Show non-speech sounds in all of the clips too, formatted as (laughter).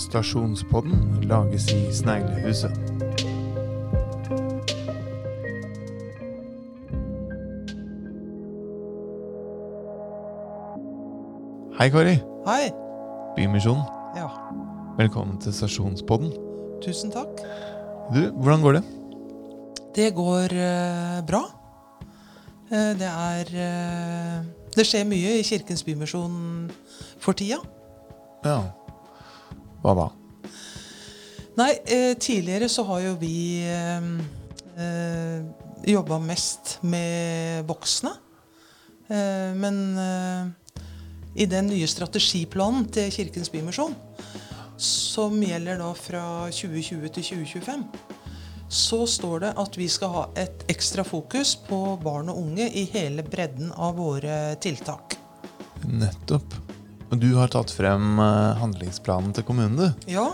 Stasjonspodden lages i Sneglehuset. Hei, Kari. Hei. Bymisjonen. Ja, Velkommen til Stasjonspodden. tusen takk. Du, hvordan går det? Det går eh, bra. Eh, det er eh, Det skjer mye i Kirkens Bymisjon for tida. Ja. Hva da? Nei, eh, tidligere så har jo vi eh, eh, jobba mest med voksne. Eh, men eh, i den nye strategiplanen til Kirkens Bymisjon, som gjelder da fra 2020 til 2025, så står det at vi skal ha et ekstra fokus på barn og unge i hele bredden av våre tiltak. Nettopp. Og du har tatt frem eh, handlingsplanen til kommunen, du. Ja,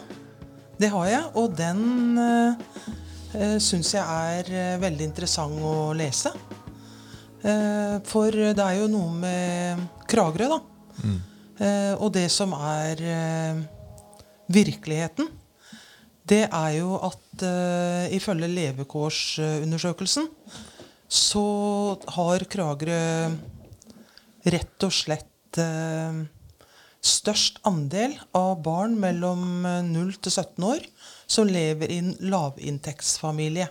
det har jeg, og den uh, syns jeg er eh, veldig interessant å lese. Eh, for det er jo noe med Kragerø, da. Mm. Eh, og det som er eh, virkeligheten, det er jo at eh, ifølge levekårsundersøkelsen så har Kragerø rett og slett eh, størst andel av barn mellom eh, 0 til 17 år som lever i en lavinntektsfamilie.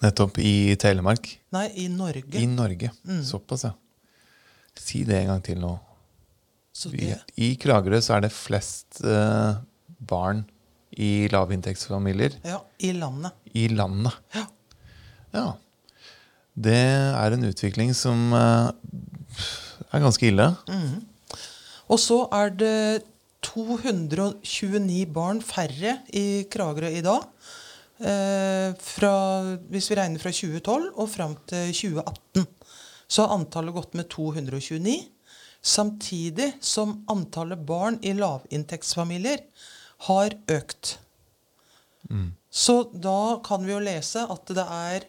Nettopp i Telemark. Nei, i Norge. I Norge. Såpass, ja. Si det en gang til nå. Så det, I Kragerø så er det flest eh, barn i lavinntektsfamilier ja, I landet. i landet. Ja. Ja. Det er en utvikling som eh, er ganske ille. Og så er det 229 barn færre i Kragerø i dag. Eh, fra, hvis vi regner fra 2012 og fram til 2018, så har antallet gått med 229. Samtidig som antallet barn i lavinntektsfamilier har økt. Så da kan vi jo lese at det er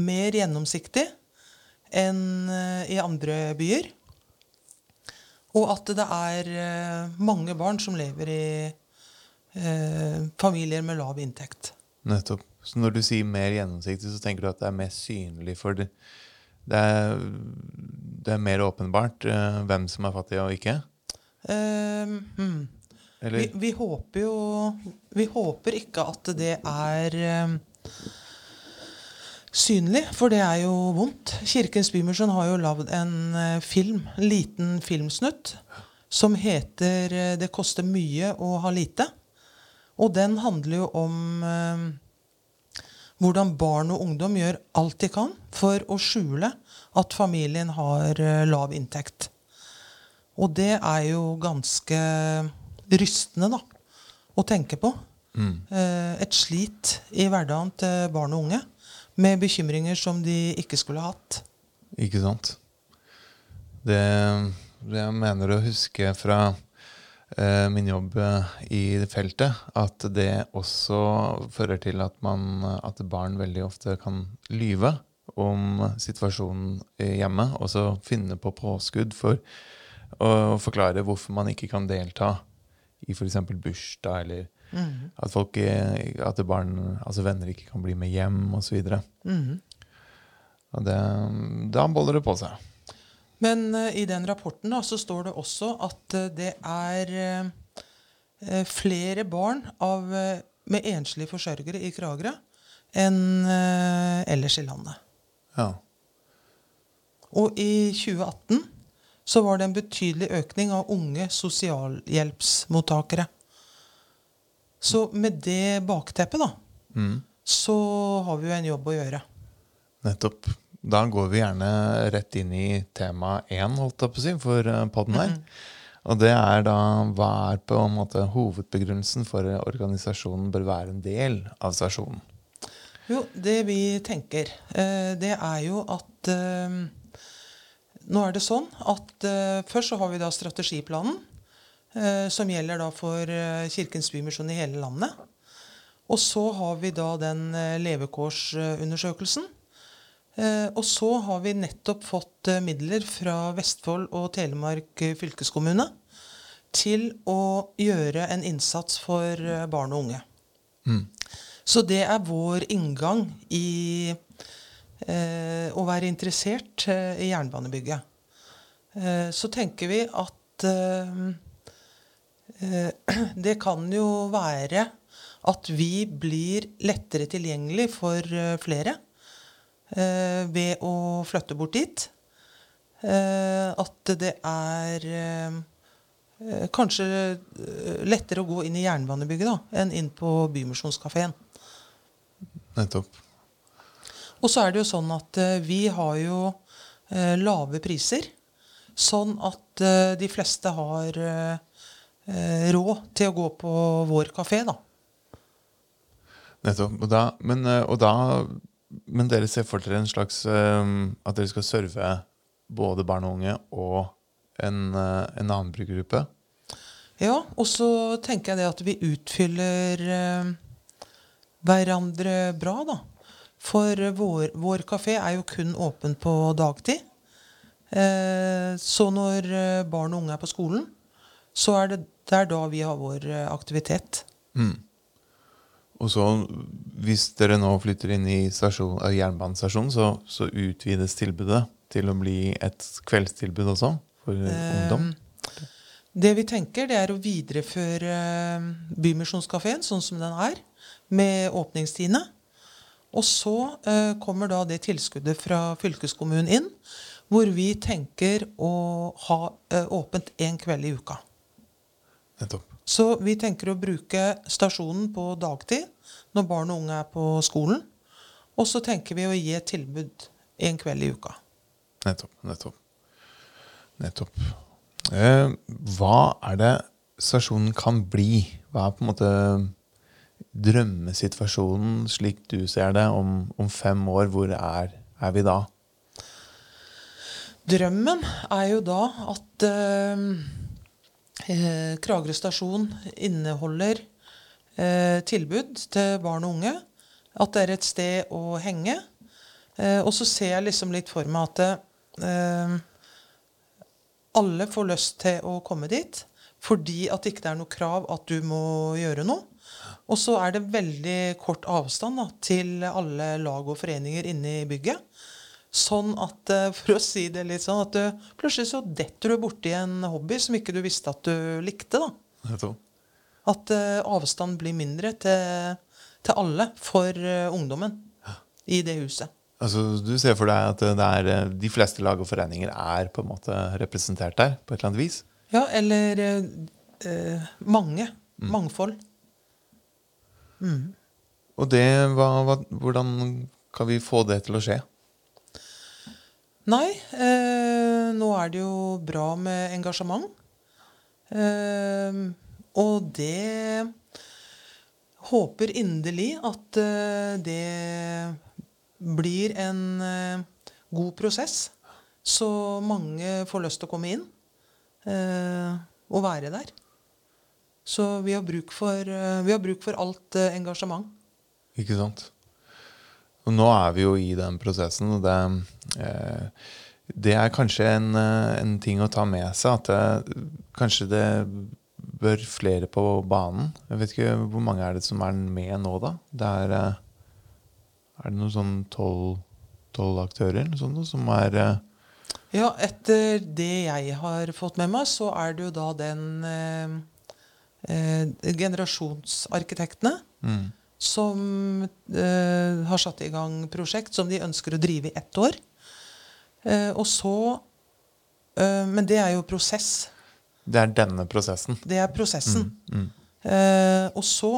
mer gjennomsiktig enn eh, i andre byer. Og at det er eh, mange barn som lever i eh, familier med lav inntekt. Nettopp. Så når du sier mer gjennomsiktig, så tenker du at det er mer synlig for det. Det er, det er mer åpenbart eh, hvem som er fattig og ikke? Eh, hmm. Eller? vi, vi håper jo Vi håper ikke at det er eh, synlig, for det er jo vondt. Kirkens Bymisjon har jo lagd en eh, film, en liten filmsnutt, som heter eh, 'Det koster mye å ha lite'. Og den handler jo om eh, hvordan barn og ungdom gjør alt de kan for å skjule at familien har lav inntekt. Og det er jo ganske rystende, da, å tenke på. Eh, et slit i hverdagen til barn og unge med bekymringer som de ikke skulle hatt. Ikke sant? Det, det jeg mener å huske fra eh, min jobb eh, i feltet, at det også fører til at, man, at barn veldig ofte kan lyve om situasjonen hjemme, og så finne på påskudd for å forklare hvorfor man ikke kan delta i f.eks. bursdag, eller at, folk, eh, at barn, altså venner ikke kan bli med hjem, osv. Og det, da boller det på seg. Men uh, i den rapporten da, så står det også at uh, det er eh, flere barn av, med enslige forsørgere i Kragerø enn ellers i landet. Ja. Og i 2018 så var det en betydelig økning av unge sosialhjelpsmottakere. Så med det bakteppet, da, Mm. så har vi jo en jobb å gjøre. Nettopp. Da går vi gjerne rett inn i tema én, holdt jeg på å si, for eh, podden her. Og det er da hva er på en måte hovedbegrunnelsen for at organisasjonen bør være en del av stasjonen? Jo, det vi tenker, eh, det er jo at eh, Nå er det sånn at eh, først så har vi da strategiplanen, eh, som gjelder da for eh, Kirkens Bymisjon i hele landet. Og så har vi da den eh, levekårsundersøkelsen. Eh, og så har vi nettopp fått eh, midler fra Vestfold og Telemark eh, fylkeskommune til å gjøre en innsats for eh, barn og unge. Mm. Så det er vår inngang i eh, å være interessert eh, i jernbanebygget. Eh, så tenker vi at eh, eh, (clears throat) det kan jo være at vi blir lettere tilgjengelig for eh, flere eh, ved å flytte bort dit. Eh, at det er eh, eh, kanskje eh, lettere å gå inn i jernbanebygget da, enn inn på Bymisjonskafeen. Nettopp. Og så er det jo sånn at eh, vi har jo eh, lave priser. Sånn at eh, de fleste har eh, eh, råd til å gå på vår kafé, da. Nettopp. Og da, men, eh, og da, men dere ser for dere en slags eh, At dere skal serve både barn og unge og en, eh, en annen brukergruppe? Ja, og så tenker jeg det at vi utfyller eh, hverandre bra, da. For vår, vår kafé er jo kun åpen på dagtid. Eh, så når eh, barn og unge er på skolen, så er det, det er da vi har vår eh, aktivitet. Mm. Og så, hvis dere nå flytter inn i stasjon, eh, jernbanestasjonen, så, så utvides tilbudet til å bli et kveldstilbud også for ungdom? Eh, Det vi tenker, det er å videreføre eh, Bymisjonskafeen sånn som den er, med åpningstidene. Og så eh, kommer da det tilskuddet fra fylkeskommunen inn, hvor vi tenker å ha eh, åpent én kveld i uka. Nettopp. Så vi tenker å bruke stasjonen på dagtid når barn og unge er på skolen. Og så tenker vi å gi et tilbud en kveld i uka. Nettopp. Nettopp. Nettopp. Eh, hva er det stasjonen kan bli? Hva er på en måte drømmesituasjonen slik du ser det om, om fem år? Hvor er, er vi da? Drømmen er jo da at eh, eh, Kragerø stasjon inneholder eh, tilbud til barn og unge. At det er et sted å henge. Eh, og så ser jeg liksom litt for meg at eh, alle får lyst til å komme dit. Fordi at det ikke er noe krav at du må gjøre noe. Og så er det veldig kort avstand da, til alle lag og foreninger inne i bygget. Sånn at, eh, for å si det litt sånn, at du, plutselig så detter du borti en hobby som ikke du visste at du likte. da. At uh, avstanden blir mindre til, til alle for uh, ungdommen i det huset. Altså, du ser for deg at det er, eh, de fleste lag og foreninger er på en måte representert der? på et eller annet vis? Ja, eller eh, mange. mange. Mangfold. Og det, hva, hva, hvordan kan vi få det til å skje? Nei, eh, nå er det jo bra med engasjement. Eh, og det håper inderlig at eh, det blir en eh, god prosess. Så mange får lyst til å komme inn eh, og være der. Så vi har bruk for, har bruk for alt engasjement. Ikke sant? Og nå er vi jo i den prosessen, og det, eh, det er kanskje en, eh, en ting å ta med seg. At det, kanskje det bør flere på banen. Jeg vet ikke Hvor mange er det som er med nå, da? Det er, eh, er det noen sånn tolv aktører sånn, som er eh, Ja, etter det jeg har fått med meg, så er det jo da den eh, eh, generasjonsarkitektene mm, som eh, har satt i gang prosjekt som de ønsker å drive i ett år. Eh, og så eh, Men det er jo prosess. Det er denne prosessen. Det er prosessen. Mm, Eh, og så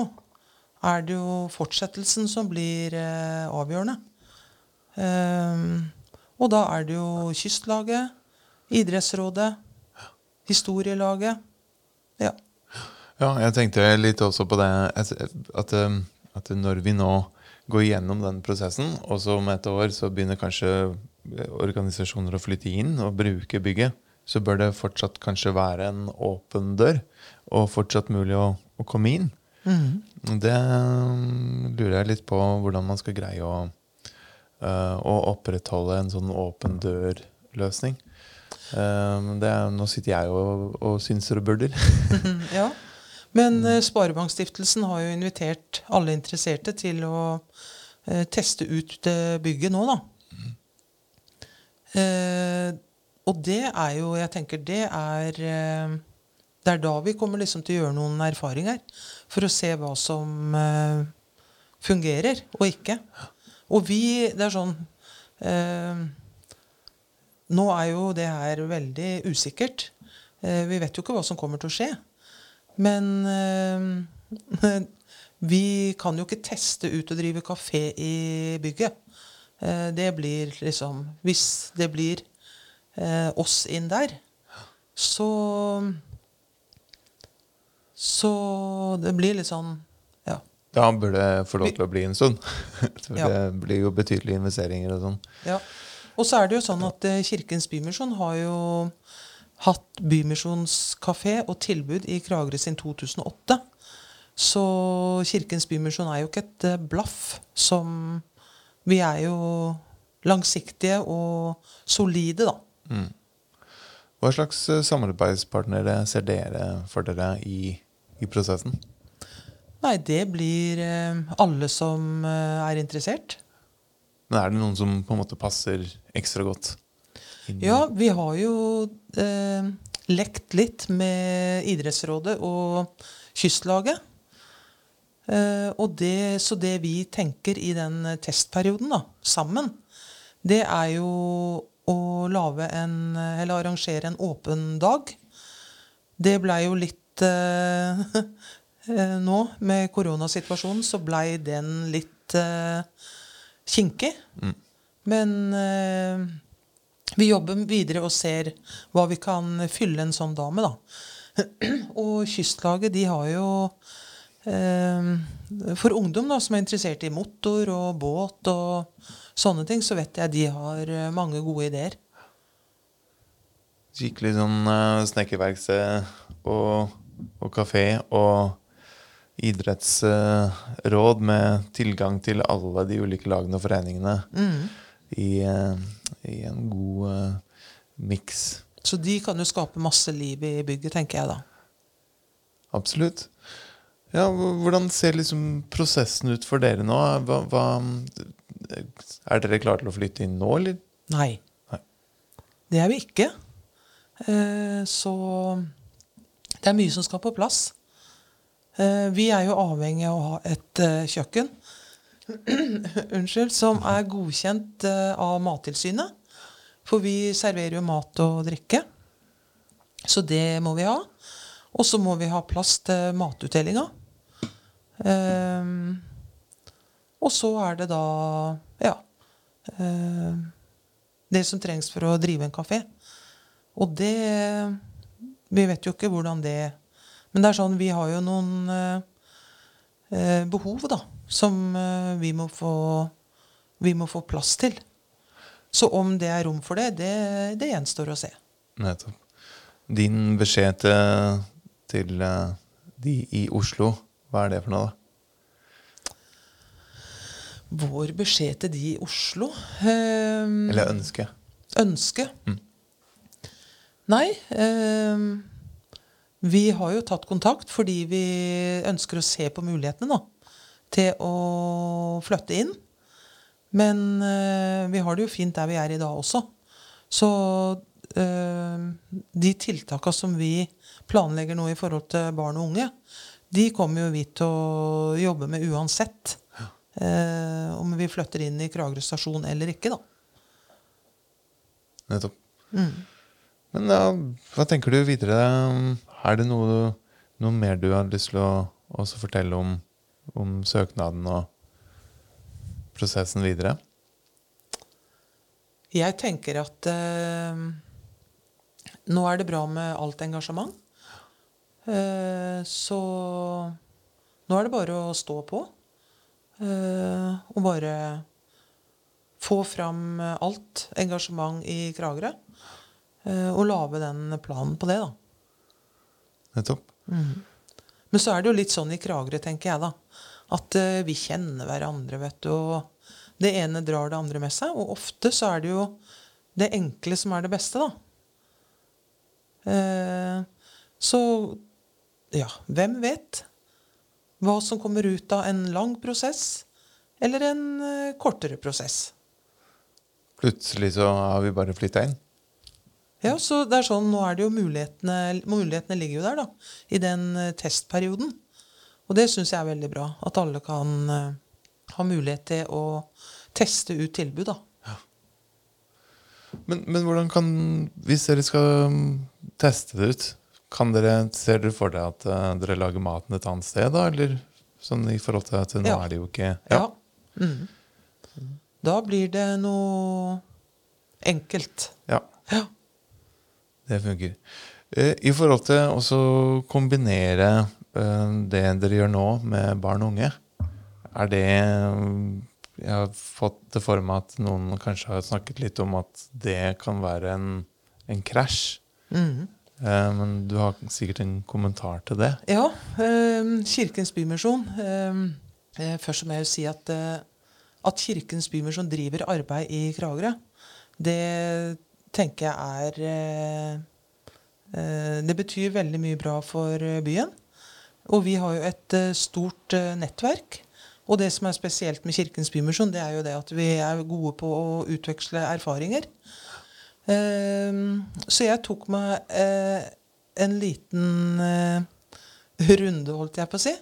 er det jo fortsettelsen som blir eh, avgjørende. Eh, og da er det jo Kystlaget, Idrettsrådet, Historielaget. Ja. Ja, jeg tenkte litt også på det at, at, um, at når vi nå går gjennom den prosessen, og så om et år så begynner kanskje eh, organisasjoner å flytte inn og bruke bygget, så bør det fortsatt kanskje være en åpen dør, og fortsatt mulig å, å komme inn. Det um, lurer jeg litt på hvordan man skal greie å, uh, å opprettholde en sånn åpen dør-løsning. Eh, nå sitter jeg og, og synser og burder. (laughs) ja. Men eh, Sparebankstiftelsen har jo invitert alle interesserte til å eh, teste ut det bygget nå, da. Eh, og det er jo Jeg tenker det er eh, Det er da vi kommer liksom til å gjøre noen erfaringer. For å se hva som eh, fungerer og ikke. Og vi Det er sånn eh, Nå er jo det her veldig usikkert. Vi vet jo ikke hva som kommer til å skje. Men eh, (laughs) vi kan jo ikke teste ut og drive kafé i bygget. Eh, det blir liksom Hvis det blir eh, oss inn der, så Så det blir litt sånn Ja. Da burde det få lov til å bli en stund. (laughs) For Ja. det blir jo betydelige investeringer og sånn. ja. Og så er det jo sånn at Kirkens Bymisjon har jo hatt bymisjonskafé og tilbud i Kragerø siden 2008. Så Kirkens Bymisjon er jo ikke et eh, blaff som Vi er jo langsiktige og solide, da. Hva slags eh, samarbeidspartnere ser dere for dere i, i prosessen? Nei, det blir eh, alle som er interessert. Men er det noen som på en måte passer ekstra godt? Inn? Ja, vi har jo eh, lekt litt med Idrettsrådet og Kystlaget. Eh, og det, så det vi tenker i den testperioden da, sammen, det er jo å lage en, eller arrangere en åpen dag. Det blei jo litt eh, (laughs) eh, Nå, med koronasituasjonen, så blei den litt eh, kinkig. Men eh, vi jobber videre og ser hva vi kan fylle en sånn dag med, da. (clears throat) Og Kystlaget, de har jo eh, For ungdom da, som er interessert i motor og båt og sånne ting, så vet jeg de har eh, mange gode ideer. Skikkelig sånn uh, snekkerverksted og, og kafé og idrettsråd med tilgang til alle de ulike lagene og foreningene i, eh, i en god uh, miks. Så de kan jo skape masse liv i bygget, tenker jeg da. Absolutt. Ja, hvordan ser liksom prosessen ut for dere nå? Hva, hva, er dere klare til å flytte inn nå, eller? Nei. Nei. Det er vi ikke. Eh, så det er mye som skal på plass. Eh, vi er jo avhengig av å ha et eh, kjøkken (clears throat) Unnskyld, som er godkjent eh, av Mattilsynet. For vi serverer jo mat og drikke. Så det må vi ha. Og så må vi ha plass til matutdelinga. Um, og så er det da ja, uh, det som trengs for å drive en kafé. Og det Vi vet jo ikke hvordan det Men det er sånn, vi har jo noen uh, eh, behov, da, som eh, vi, må få, vi må få plass til. Så om det er rom for det, det, det gjenstår å se. Nettopp. Din beskjed til, til eh, de i Oslo, hva er det for noe, da? Vår beskjed til de i Oslo eh, Eller ønske? Ønske? Nei. Eh, vi har jo tatt kontakt fordi vi ønsker å se på mulighetene da, til å flytte inn. Men eh, vi har det jo fint der vi er i dag også. Så eh, de tiltakene som vi planlegger nå i forhold til barn og unge, de kommer jo vi til å jobbe med uansett. Eh, om vi flytter inn i Kragerø stasjon eller ikke, da. Nettopp. Men ja, hva tenker du videre? Er det noe, noe mer du har lyst til å fortelle om, om søknaden og prosessen videre? Jeg tenker at eh, nå er det bra med alt engasjement. Eh, så nå er det bare å stå på. Eh, og bare få fram alt engasjement i Kragerø. Eh, og lage den planen på det, da. Nettopp. Men så er det jo litt sånn i Kragerø, tenker jeg, da. At uh, vi kjenner hverandre, vet du. Og det ene drar det andre med seg. Og ofte så er det jo det enkle som er det beste, da. Uh, så ja, hvem vet hva som kommer ut av en lang prosess eller en uh, kortere prosess. Plutselig så har vi bare flytta inn. Ja, så det er sånn, Nå er det jo mulighetene Mulighetene ligger jo der, da. I den eh, testperioden. Og det syns jeg er veldig bra. At alle kan eh, ha mulighet til å teste ut tilbud, da. Men, men hvordan kan Hvis dere skal mm, teste det ut, kan dere, ser dere for dere at eh, dere lager maten et annet sted, da? Eller sånn i forhold til at nå Ja. er det jo ikke Ja. Mhm. Da blir det noe enkelt. ja. Ja. Det funker. Eh, I forhold til også kombinere eh, det dere gjør nå med barn og unge, er det mm, Jeg har fått det for meg at noen kanskje har snakket litt om at det kan være en, en krasj. Eh, Men du har sikkert en kommentar til det? Ja, eh, Kirkens Bymisjon. Eh, eh, først må jeg jo si at, eh, at Kirkens Bymisjon driver arbeid i Kragerø, det tenker jeg er eh, eh, Det betyr veldig mye bra for eh, byen. Og vi har jo et stort nettverk. Og det som er spesielt med Kirkens Bymisjon, det er jo det at vi er gode på å utveksle erfaringer. Så jeg tok meg en liten runde, holdt jeg på å si.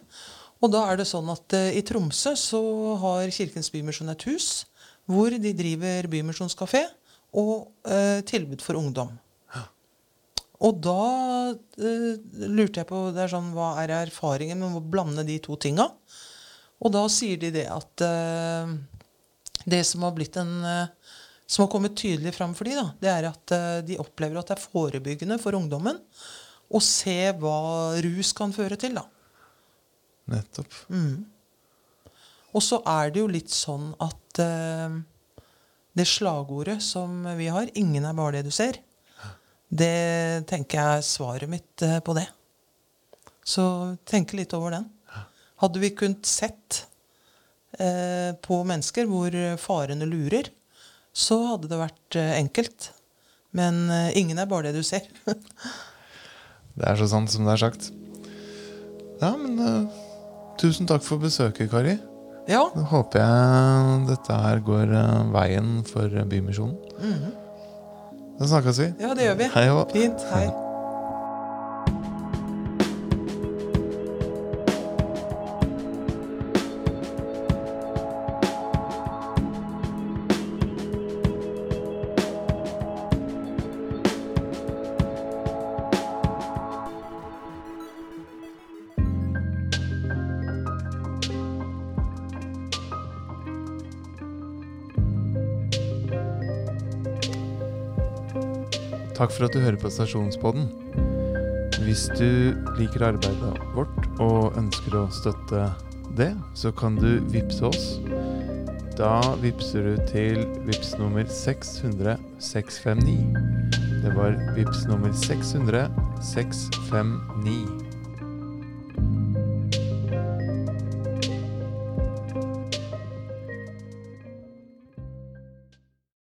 Og da er det sånn at i Tromsø så har Kirkens Bymisjon et hus hvor de driver bymisjonskafé og eh, tilbud for ungdom. Og da eh, lurte jeg på det er sånn, hva er erfaringen med å blande de to tinga. Og da sier de det at eh, det som har blitt en eh, som har kommet tydelig fram for de, da, det er at eh, de opplever at det er forebyggende for ungdommen å se hva rus kan føre til. da. Nettopp. Og så er det jo litt sånn at eh, det slagordet som vi har, 'ingen er bare det du ser', det tenker jeg er svaret mitt eh, på det. Så tenk litt over den. Hadde vi kunnet sett eh, på mennesker hvor farene lurer, så hadde det vært eh, enkelt. Men eh, ingen er bare det du ser. (laughs) Det er så sant som det er sagt. Ja, men eh, tusen takk for besøket, Kari. Ja. Da håper jeg dette her går eh, veien for eh, Bymisjonen. Da snakkes vi. ja, det gjør vi. Hei. Fint. Hei. Takk for at du hører på Stasjonspodden. Hvis du liker arbeidet vårt og ønsker å støtte det, så kan du vippse oss. Da vippser du til vips nummer 600 659. Det var vips nummer 600 659.